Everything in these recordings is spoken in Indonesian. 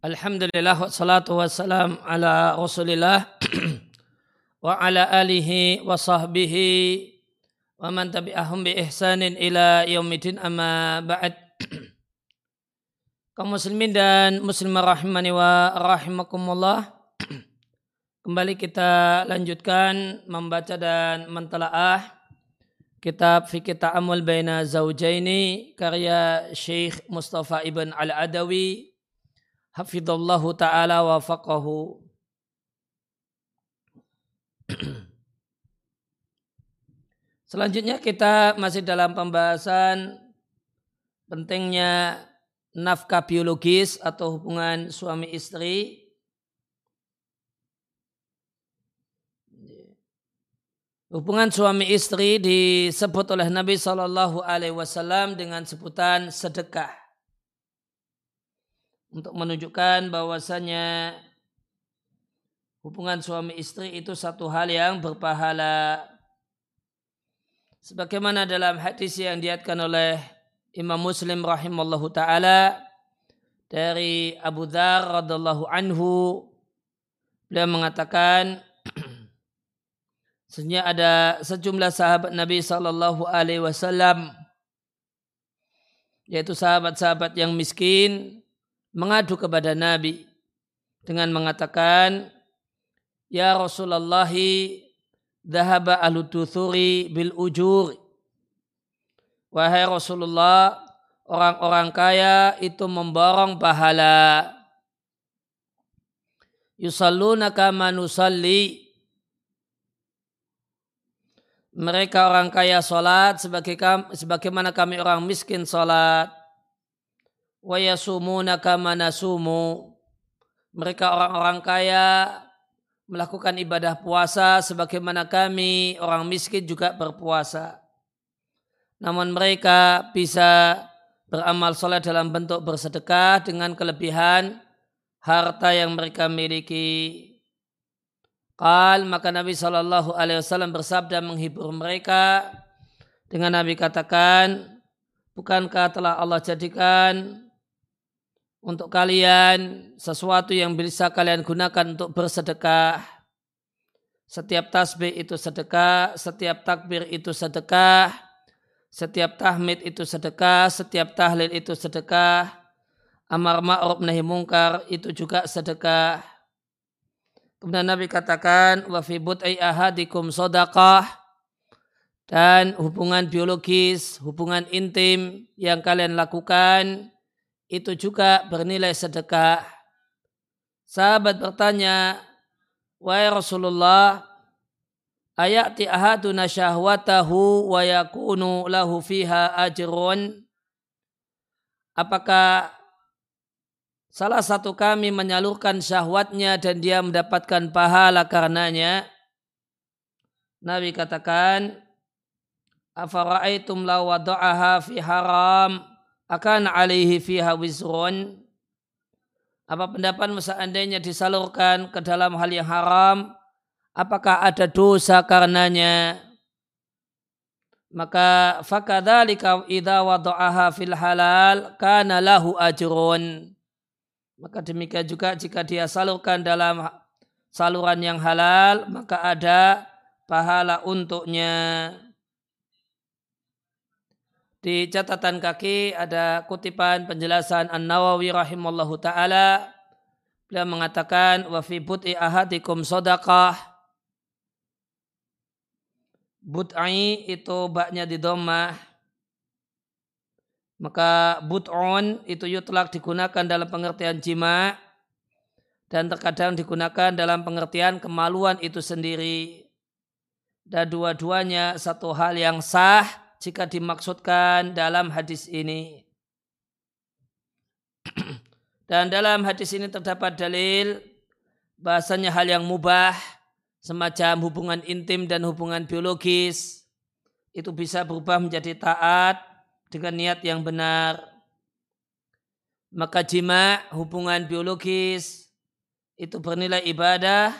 Alhamdulillah wassalatu wassalam ala rasulillah wa ala alihi wa sahbihi wa man tabi'ahum bi ihsanin ila yaumidin amma ba'd. Kaum muslimin dan muslimah rahimani wa rahimakumullah kembali kita lanjutkan membaca dan mentelaah kitab Fikih Ta'amul Baina Zawjaini karya Syekh Mustafa Ibn Al-Adawi hafidallahu taala wa faqahu Selanjutnya kita masih dalam pembahasan pentingnya nafkah biologis atau hubungan suami istri. Hubungan suami istri disebut oleh Nabi Shallallahu Alaihi Wasallam dengan sebutan sedekah untuk menunjukkan bahwasanya hubungan suami istri itu satu hal yang berpahala. Sebagaimana dalam hadis yang diatkan oleh Imam Muslim rahimallahu taala dari Abu Dhar radhiallahu anhu beliau mengatakan Sesungguhnya ada sejumlah sahabat Nabi Sallallahu Alaihi Wasallam, yaitu sahabat-sahabat yang miskin, mengadu kepada Nabi dengan mengatakan, Ya Rasulullah, dahaba ahlu tuthuri bil ujur. Wahai Rasulullah, orang-orang kaya itu memborong pahala. Yusalluna kama nusalli. Mereka orang kaya solat sebagaimana kami orang miskin solat kama nasumu. Mereka orang-orang kaya melakukan ibadah puasa sebagaimana kami orang miskin juga berpuasa. Namun mereka bisa beramal soleh dalam bentuk bersedekah dengan kelebihan harta yang mereka miliki. Qal maka Nabi Shallallahu Alaihi Wasallam bersabda menghibur mereka dengan Nabi katakan, bukankah telah Allah jadikan untuk kalian sesuatu yang bisa kalian gunakan untuk bersedekah. Setiap tasbih itu sedekah, setiap takbir itu sedekah, setiap tahmid itu sedekah, setiap tahlil itu sedekah, amar ma'ruf nahi mungkar itu juga sedekah. Kemudian Nabi katakan wa fi bud'i ahadikum sadaqah dan hubungan biologis, hubungan intim yang kalian lakukan itu juga bernilai sedekah. Sahabat bertanya, Wahai Rasulullah, ayati ahaduna syahwatahu wa yakunu lahu fiha ajrun. Apakah salah satu kami menyalurkan syahwatnya dan dia mendapatkan pahala karenanya? Nabi katakan, Afara'aitum la wada'aha fi haram akan alaihi fiha wizrun. Apa pendapatmu seandainya disalurkan ke dalam hal yang haram? Apakah ada dosa karenanya? Maka fakadzalika idza wada'aha fil halal kana lahu ajrun. Maka demikian juga jika dia salurkan dalam saluran yang halal maka ada pahala untuknya di catatan kaki ada kutipan penjelasan An-Nawawi rahimallahu taala. Beliau mengatakan wa fi but'i ahadikum sadaqah. But'i itu baknya di domah. Maka but'un itu yutlak digunakan dalam pengertian jima dan terkadang digunakan dalam pengertian kemaluan itu sendiri. Dan dua-duanya satu hal yang sah jika dimaksudkan dalam hadis ini. Dan dalam hadis ini terdapat dalil bahasanya hal yang mubah semacam hubungan intim dan hubungan biologis itu bisa berubah menjadi taat dengan niat yang benar. Maka jima hubungan biologis itu bernilai ibadah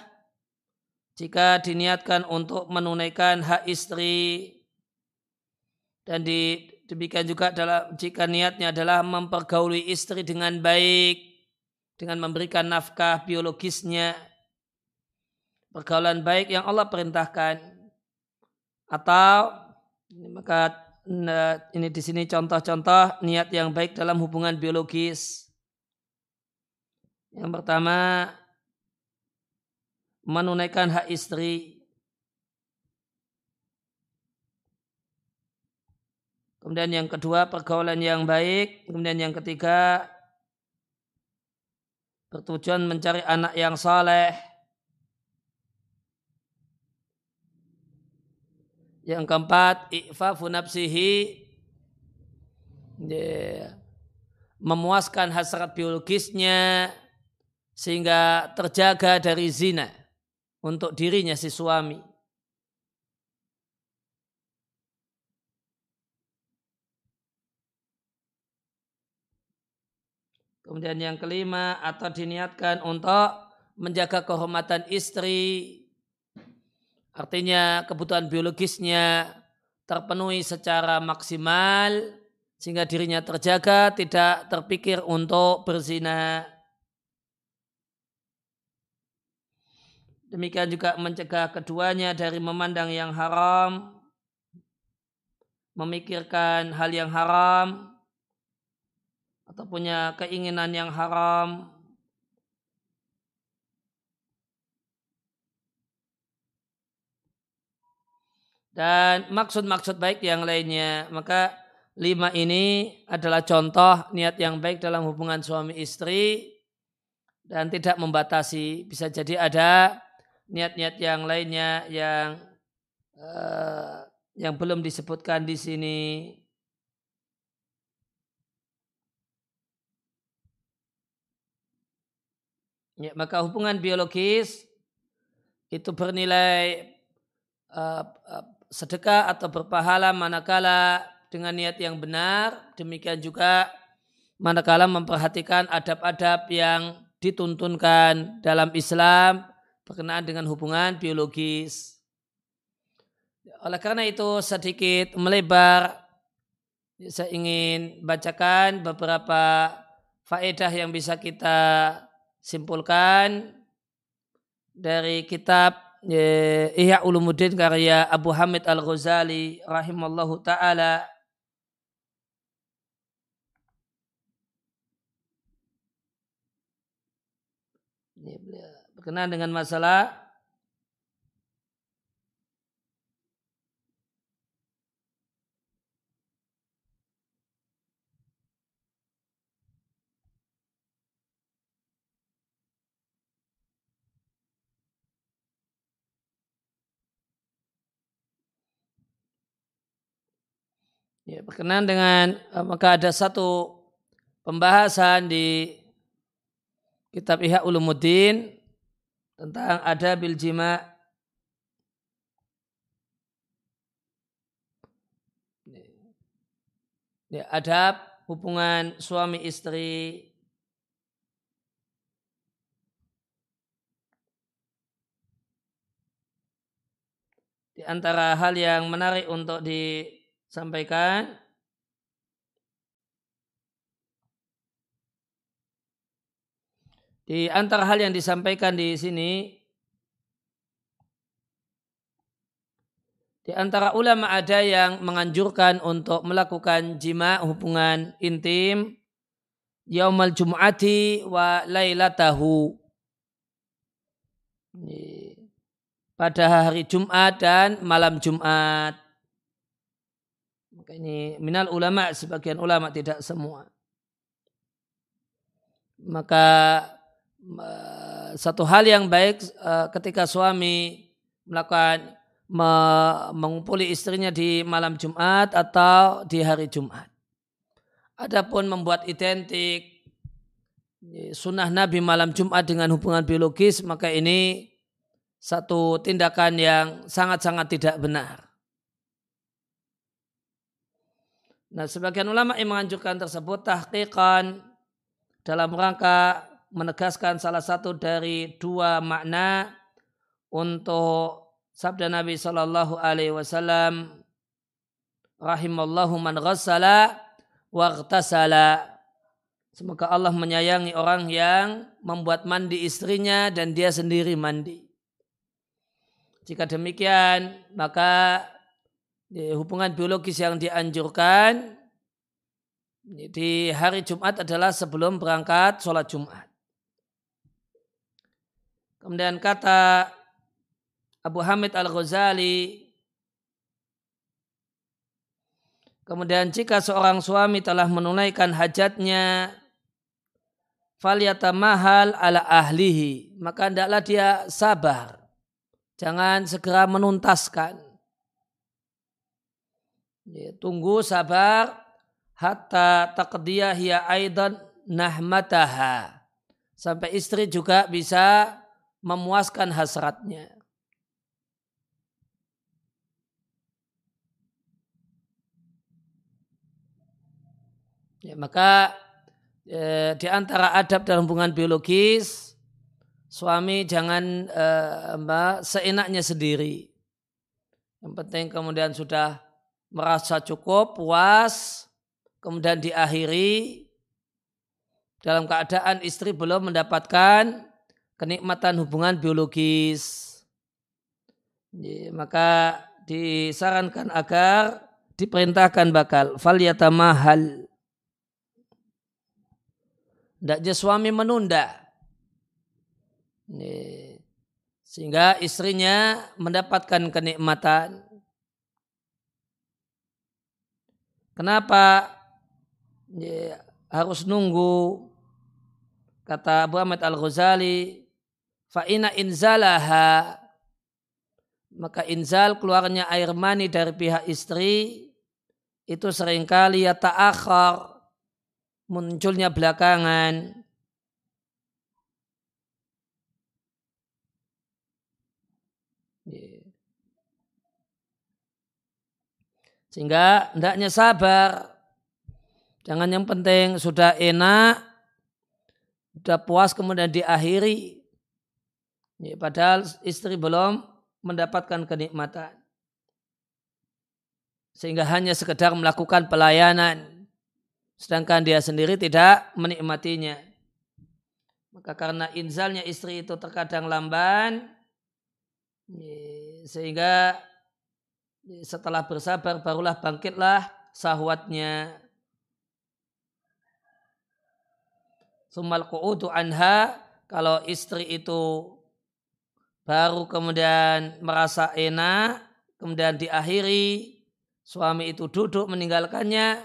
jika diniatkan untuk menunaikan hak istri dan di, demikian juga dalam jika niatnya adalah mempergauli istri dengan baik dengan memberikan nafkah biologisnya pergaulan baik yang Allah perintahkan atau maka ini di sini contoh-contoh niat yang baik dalam hubungan biologis. Yang pertama menunaikan hak istri. Kemudian yang kedua pergaulan yang baik. Kemudian yang ketiga bertujuan mencari anak yang saleh. Yang keempat, i'fafu nafsihi yeah. memuaskan hasrat biologisnya sehingga terjaga dari zina untuk dirinya si suami. Kemudian yang kelima atau diniatkan untuk menjaga kehormatan istri Artinya kebutuhan biologisnya terpenuhi secara maksimal sehingga dirinya terjaga, tidak terpikir untuk berzina. Demikian juga mencegah keduanya dari memandang yang haram, memikirkan hal yang haram, atau punya keinginan yang haram, dan maksud-maksud baik yang lainnya. Maka lima ini adalah contoh niat yang baik dalam hubungan suami istri dan tidak membatasi. Bisa jadi ada niat-niat yang lainnya yang uh, yang belum disebutkan di sini. Ya, maka hubungan biologis itu bernilai uh, uh, sedekah atau berpahala manakala dengan niat yang benar, demikian juga manakala memperhatikan adab-adab yang dituntunkan dalam Islam berkenaan dengan hubungan biologis. Oleh karena itu sedikit melebar, saya ingin bacakan beberapa faedah yang bisa kita simpulkan dari kitab Ihya Ulumuddin karya Abu Hamid Al-Ghazali rahimallahu taala. Berkenaan dengan masalah Ya, berkenaan dengan eh, maka ada satu pembahasan di kitab Ihya Ulumuddin tentang ada bil jima ya, adab hubungan suami istri. Di antara hal yang menarik untuk di sampaikan. Di antara hal yang disampaikan di sini di antara ulama ada yang menganjurkan untuk melakukan jima hubungan intim yaumal jum'ati wa lailatahu. Pada hari Jumat dan malam Jumat ini minal ulama sebagian ulama tidak semua. Maka satu hal yang baik eh, ketika suami melakukan mengumpuli istrinya di malam Jumat atau di hari Jumat. Adapun membuat identik sunnah Nabi malam Jumat dengan hubungan biologis maka ini satu tindakan yang sangat-sangat tidak benar. Nah, sebagian ulama yang menganjurkan tersebut tahqiqan dalam rangka menegaskan salah satu dari dua makna untuk sabda Nabi Shallallahu Alaihi Wasallam rahimallahu man ghassala waghtasala Semoga Allah menyayangi orang yang membuat mandi istrinya dan dia sendiri mandi. Jika demikian, maka hubungan biologis yang dianjurkan di hari Jumat adalah sebelum berangkat sholat Jumat. Kemudian kata Abu Hamid Al-Ghazali, kemudian jika seorang suami telah menunaikan hajatnya mahal ala ahlihi maka hendaklah dia sabar jangan segera menuntaskan ya, tunggu sabar. Hatta taqdiyah hiya aidan nahmataha. Sampai istri juga bisa memuaskan hasratnya. Ya, maka Eh, di antara adab dalam hubungan biologis suami jangan eh, mbak seenaknya sendiri. Yang penting kemudian sudah merasa cukup, puas, kemudian diakhiri dalam keadaan istri belum mendapatkan kenikmatan hubungan biologis. Maka disarankan agar diperintahkan bakal fal yatamahal Hendaknya suami menunda. Sehingga istrinya mendapatkan kenikmatan. Kenapa harus nunggu? Kata Abu Ahmad Al-Ghazali, fa'ina inzalaha maka inzal keluarnya air mani dari pihak istri itu sering kali ya ta'akhir munculnya belakangan. Sehingga hendaknya sabar. Jangan yang penting sudah enak, sudah puas kemudian diakhiri. Ya, padahal istri belum mendapatkan kenikmatan. Sehingga hanya sekedar melakukan pelayanan sedangkan dia sendiri tidak menikmatinya. Maka karena inzalnya istri itu terkadang lamban, sehingga setelah bersabar barulah bangkitlah sahwatnya. Sumal qu'udu anha, kalau istri itu baru kemudian merasa enak, kemudian diakhiri, suami itu duduk meninggalkannya,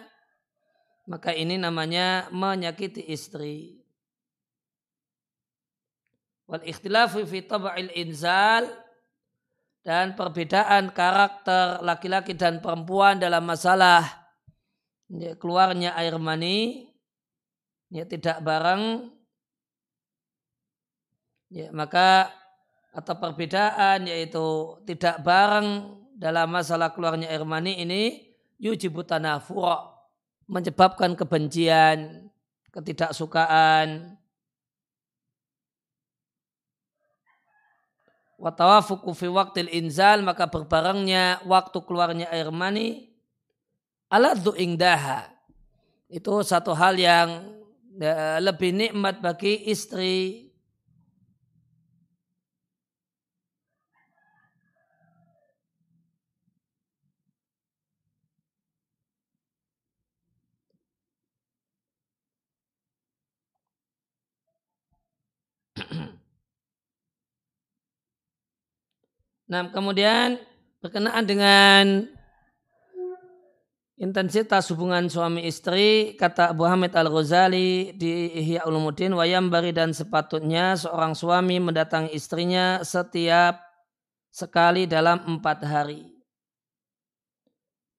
maka ini namanya menyakiti istri. Wal ikhtilafu fi tab'il inzal dan perbedaan karakter laki-laki dan perempuan dalam masalah ya, keluarnya air mani ya tidak bareng ya maka atau perbedaan yaitu tidak bareng dalam masalah keluarnya air mani ini yujibu tanafura menyebabkan kebencian, ketidaksukaan. Watawafuku fi waktil inzal maka berbarengnya waktu keluarnya air mani aladhu ingdaha. Itu satu hal yang eh, lebih nikmat bagi istri Nah, kemudian berkenaan dengan intensitas hubungan suami istri, kata Abu Hamid Al-Ghazali di Ihya Ulumuddin, wayam bari dan sepatutnya seorang suami mendatangi istrinya setiap sekali dalam empat hari.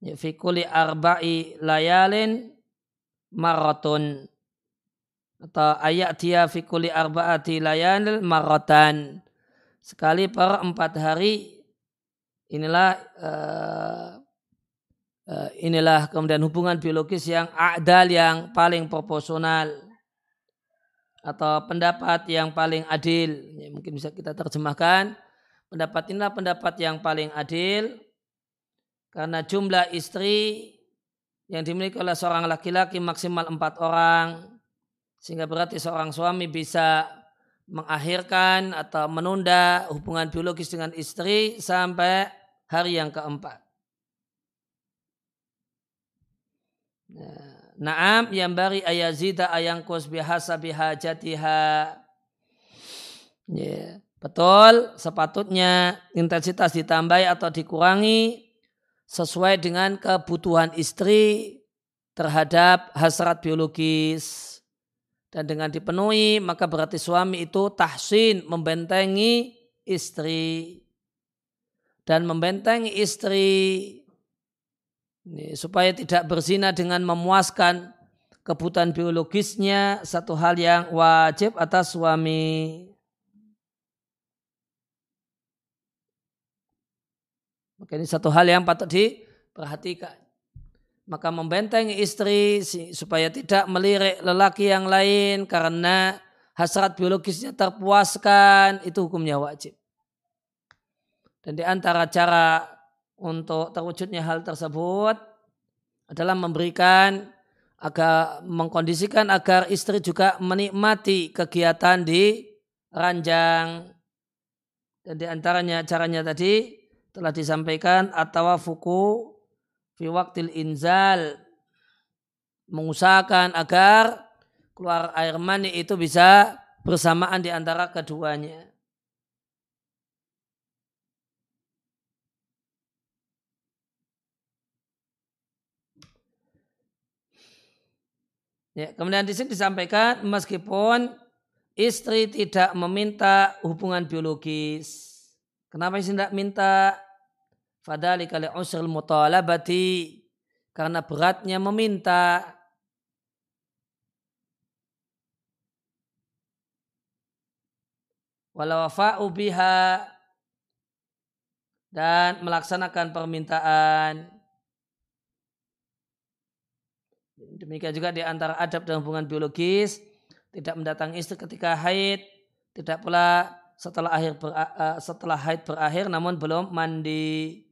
Ya, fikuli arba'i layalin maraton atau ayat dia fikuli arba'ati layalin maraton sekali per empat hari inilah uh, uh, inilah kemudian hubungan biologis yang adal yang paling proporsional atau pendapat yang paling adil. Ya, mungkin bisa kita terjemahkan. Pendapat inilah pendapat yang paling adil karena jumlah istri yang dimiliki oleh seorang laki-laki maksimal empat orang Sehingga berarti seorang suami bisa mengakhirkan atau menunda hubungan biologis dengan istri sampai hari yang keempat. Naam yang bari ayazida ayangkus bihasa bihajatiha. Ya, betul, sepatutnya intensitas ditambahi atau dikurangi sesuai dengan kebutuhan istri terhadap hasrat biologis. Dan dengan dipenuhi, maka berarti suami itu tahsin, membentengi istri. Dan membentengi istri supaya tidak berzina dengan memuaskan kebutuhan biologisnya, satu hal yang wajib atas suami. Maka ini satu hal yang patut diperhatikan maka membentengi istri supaya tidak melirik lelaki yang lain karena hasrat biologisnya terpuaskan itu hukumnya wajib. Dan di antara cara untuk terwujudnya hal tersebut adalah memberikan agar mengkondisikan agar istri juga menikmati kegiatan di ranjang dan di antaranya caranya tadi telah disampaikan atau fuku fi waktil inzal mengusahakan agar keluar air mani itu bisa bersamaan di antara keduanya. Ya, kemudian di sini disampaikan meskipun istri tidak meminta hubungan biologis. Kenapa istri tidak minta? Fadali kali usrul mutalabati karena beratnya meminta walau wafa'u biha dan melaksanakan permintaan. Demikian juga di antara adab dan hubungan biologis, tidak mendatangi istri ketika haid, tidak pula setelah akhir ber, setelah haid berakhir namun belum mandi.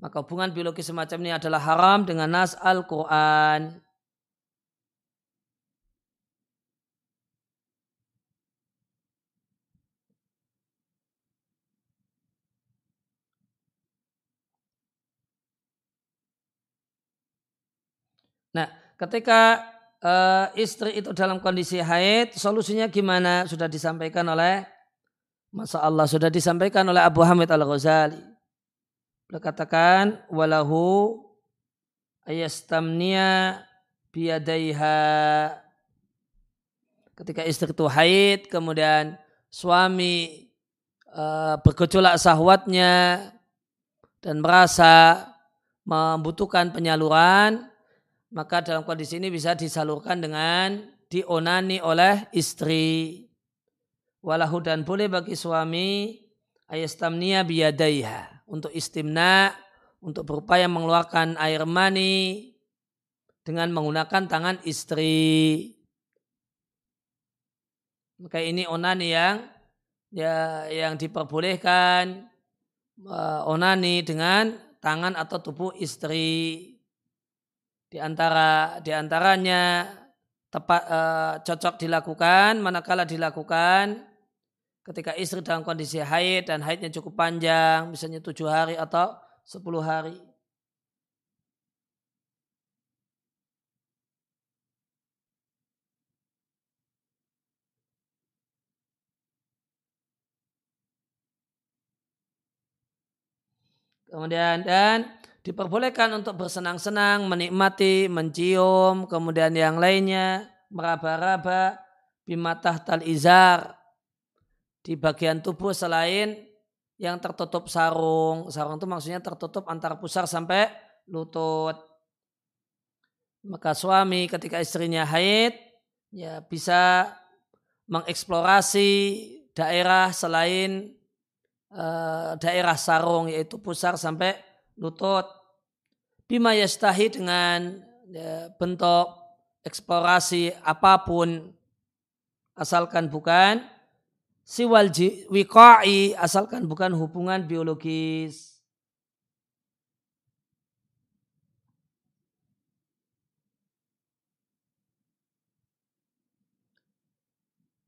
Maka hubungan biologi semacam ini adalah haram dengan nas Al-Quran. Nah, ketika uh, istri itu dalam kondisi haid, solusinya gimana? Sudah disampaikan oleh Masa Allah sudah disampaikan oleh Abu Hamid Al-Ghazali. Beliau katakan walahu ayastamnia biadaiha ketika istri itu haid kemudian suami uh, bergejolak sahwatnya dan merasa membutuhkan penyaluran maka dalam kondisi ini bisa disalurkan dengan dionani oleh istri. Walahu dan boleh bagi suami ayastamnia biadaiha untuk istimna, untuk berupaya mengeluarkan air mani dengan menggunakan tangan istri. Maka ini onani yang ya yang diperbolehkan uh, onani dengan tangan atau tubuh istri. Di antara di antaranya tepat uh, cocok dilakukan manakala dilakukan ketika istri dalam kondisi haid dan haidnya cukup panjang, misalnya tujuh hari atau sepuluh hari. Kemudian dan diperbolehkan untuk bersenang-senang, menikmati, mencium, kemudian yang lainnya meraba-raba bimatah tal izar di bagian tubuh selain yang tertutup sarung. Sarung itu maksudnya tertutup antara pusar sampai lutut. Maka suami ketika istrinya haid ya bisa mengeksplorasi daerah selain uh, daerah sarung yaitu pusar sampai lutut. Bima yastahi dengan ya, bentuk eksplorasi apa pun asalkan bukan siwal wiqa'i asalkan bukan hubungan biologis.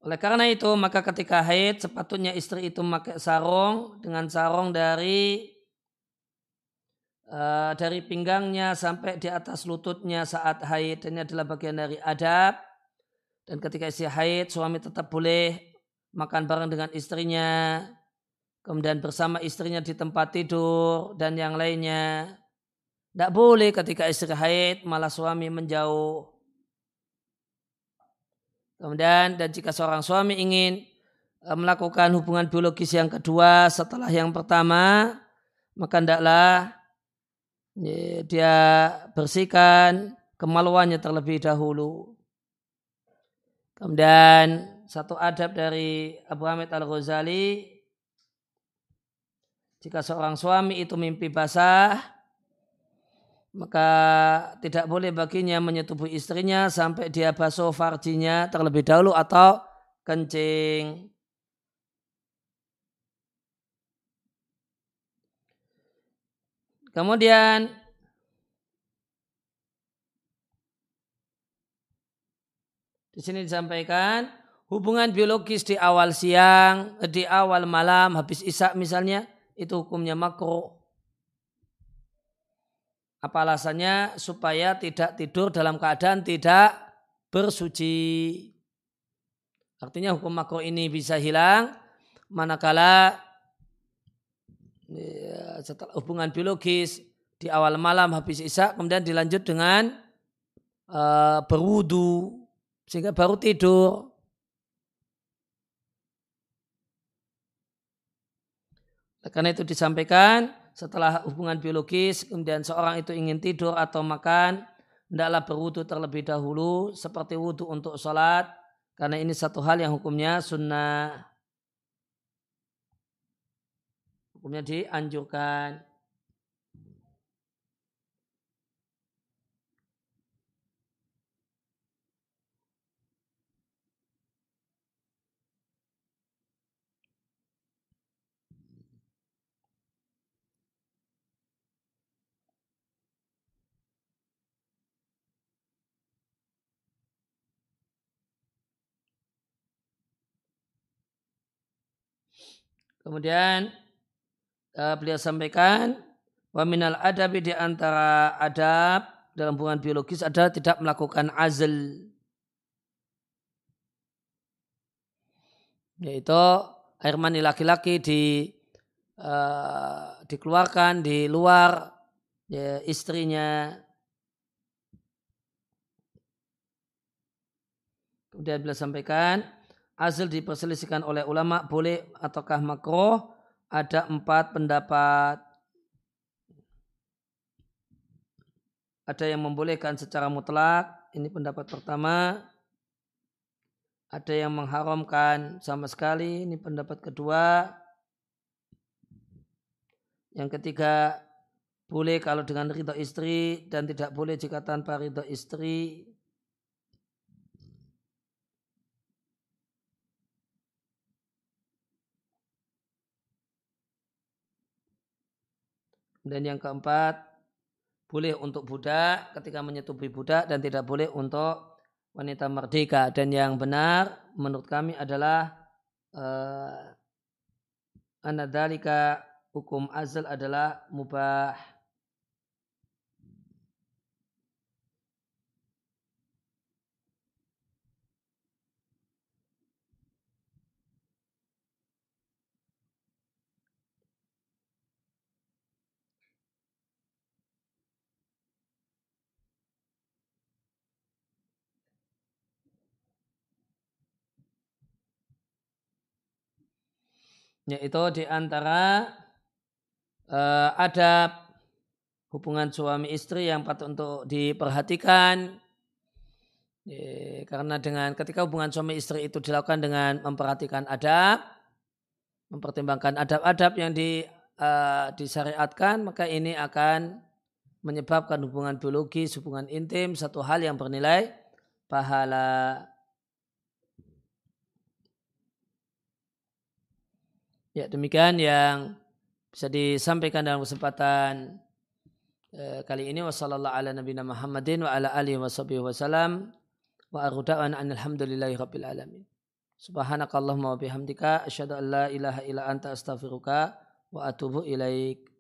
Oleh karena itu, maka ketika haid, sepatutnya istri itu memakai sarung dengan sarung dari uh, dari pinggangnya sampai di atas lututnya saat haid. Ini adalah bagian dari adab. Dan ketika istri haid, suami tetap boleh makan bareng dengan istrinya, kemudian bersama istrinya di tempat tidur dan yang lainnya. Tidak boleh ketika istri haid malah suami menjauh. Kemudian dan jika seorang suami ingin eh, melakukan hubungan biologis yang kedua setelah yang pertama, maka hendaklah dia bersihkan kemaluannya terlebih dahulu. Kemudian satu adab dari Abu Hamid Al-Ghazali, jika seorang suami itu mimpi basah, maka tidak boleh baginya menyetubuhi istrinya sampai dia basuh farjinya terlebih dahulu atau kencing. Kemudian di sini disampaikan hubungan biologis di awal siang, di awal malam, habis isak misalnya, itu hukumnya makruh. Apa alasannya? Supaya tidak tidur dalam keadaan tidak bersuci. Artinya hukum makro ini bisa hilang manakala ya, setelah hubungan biologis di awal malam habis isya kemudian dilanjut dengan uh, berwudu sehingga baru tidur. Karena itu disampaikan setelah hubungan biologis kemudian seorang itu ingin tidur atau makan hendaklah berwudu terlebih dahulu seperti wudu untuk sholat. Karena ini satu hal yang hukumnya sunnah. Hukumnya dianjurkan Kemudian uh, beliau sampaikan wa minal adabi di antara adab dalam hubungan biologis adalah tidak melakukan azl. Yaitu air mani laki-laki di uh, dikeluarkan di luar ya, istrinya. Kemudian beliau sampaikan Azl diperselisihkan oleh ulama boleh ataukah makroh ada empat pendapat. Ada yang membolehkan secara mutlak, ini pendapat pertama. Ada yang mengharamkan sama sekali, ini pendapat kedua. Yang ketiga, boleh kalau dengan ridho istri dan tidak boleh jika tanpa ridho istri. Dan yang keempat, boleh untuk budak ketika menyetubuhi budak dan tidak boleh untuk wanita merdeka. Dan yang benar menurut kami adalah uh, anadalika hukum azal adalah mubah yaitu di antara uh, adab hubungan suami istri yang patut untuk diperhatikan ya, karena dengan ketika hubungan suami istri itu dilakukan dengan memperhatikan adab mempertimbangkan adab-adab yang di, uh, disyariatkan maka ini akan menyebabkan hubungan biologis, hubungan intim satu hal yang bernilai pahala. Ya demikian yang bisa disampaikan dalam kesempatan eh, kali ini wasallallahu ala nabiyina Muhammadin wa ala alihi wa wasallam wa aruda'an alhamdulillahi rabbil alamin. Subhanakallahumma wa bihamdika asyhadu an la ilaha illa anta astaghfiruka wa atubu ilaik.